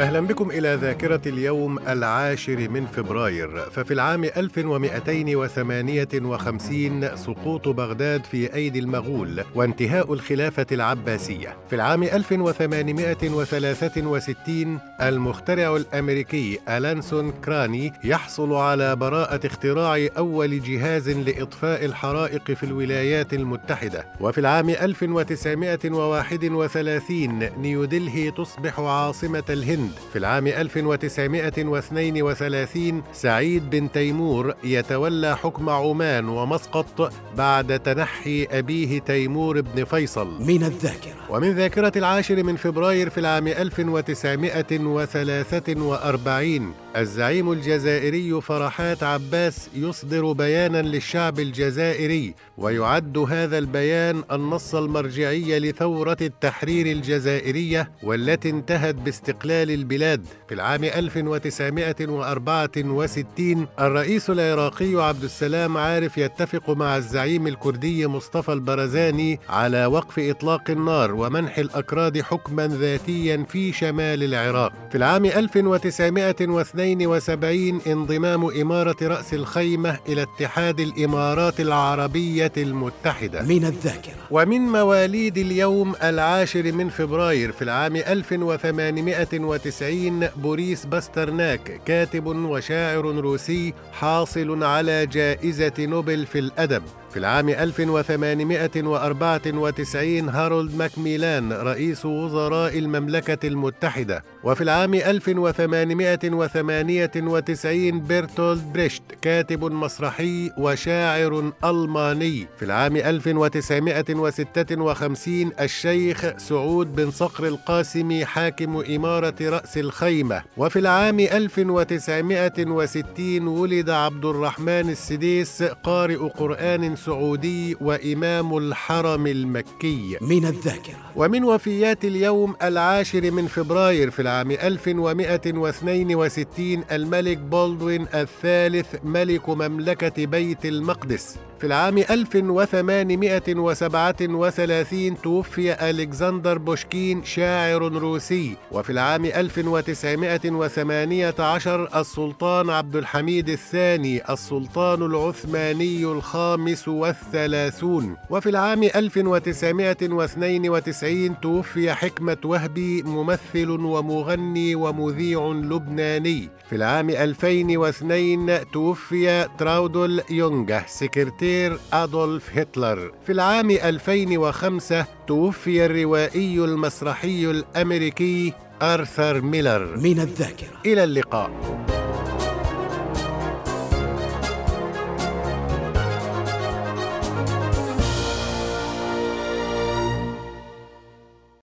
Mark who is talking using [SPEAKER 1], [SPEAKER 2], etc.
[SPEAKER 1] أهلا بكم إلى ذاكرة اليوم العاشر من فبراير. ففي العام 1258 سقوط بغداد في أيدي المغول وانتهاء الخلافة العباسية. في العام 1863 المخترع الأمريكي ألانسون كراني يحصل على براءة اختراع أول جهاز لإطفاء الحرائق في الولايات المتحدة. وفي العام 1931 نيودلهي تصبح عاصمة الهند. في العام 1932 سعيد بن تيمور يتولى حكم عمان ومسقط بعد تنحي أبيه تيمور بن فيصل.
[SPEAKER 2] من الذاكرة.
[SPEAKER 1] ومن ذاكرة العاشر من فبراير في العام 1943 الزعيم الجزائري فرحات عباس يصدر بيانا للشعب الجزائري ويعد هذا البيان النص المرجعي لثورة التحرير الجزائرية والتي انتهت باستقلال البلاد. في العام 1964 الرئيس العراقي عبد السلام عارف يتفق مع الزعيم الكردي مصطفى البرزاني على وقف إطلاق النار ومنح الأكراد حكما ذاتيا في شمال العراق. في العام 1972 انضمام إمارة رأس الخيمة إلى اتحاد الإمارات العربية المتحدة.
[SPEAKER 2] من الذاكرة.
[SPEAKER 1] ومن مواليد اليوم العاشر من فبراير في العام 1890 بوريس باسترناك كاتب وشاعر روسي حاصل على جائزة نوبل في الأدب. في العام 1894 هارولد ماكميلان رئيس وزراء المملكة المتحدة. وفي العام 1898 بيرتولد بريشت كاتب مسرحي وشاعر ألماني. في العام 1956 الشيخ سعود بن صقر القاسمي حاكم إمارة رأس الخيمة. وفي العام 1960 ولد عبد الرحمن السديس قارئ قرآن سعودي وإمام الحرم المكي.
[SPEAKER 2] من الذاكرة.
[SPEAKER 1] ومن وفيات اليوم العاشر من فبراير في العام 1162 الملك بولدوين الثالث ملك مملكة بيت المقدس. في العام 1837 توفي ألكسندر بوشكين شاعر روسي. وفي العام 1918 السلطان عبد الحميد الثاني السلطان العثماني الخامس والثلاثون. وفي العام 1992 توفي حكمة وهبي ممثل ومغني ومذيع لبناني. في العام 2002 توفي تراودل يونغا سكرتير أدولف هتلر. في العام 2005 توفي الروائي المسرحي الأمريكي آرثر ميلر.
[SPEAKER 2] من الذاكرة.
[SPEAKER 1] إلى اللقاء.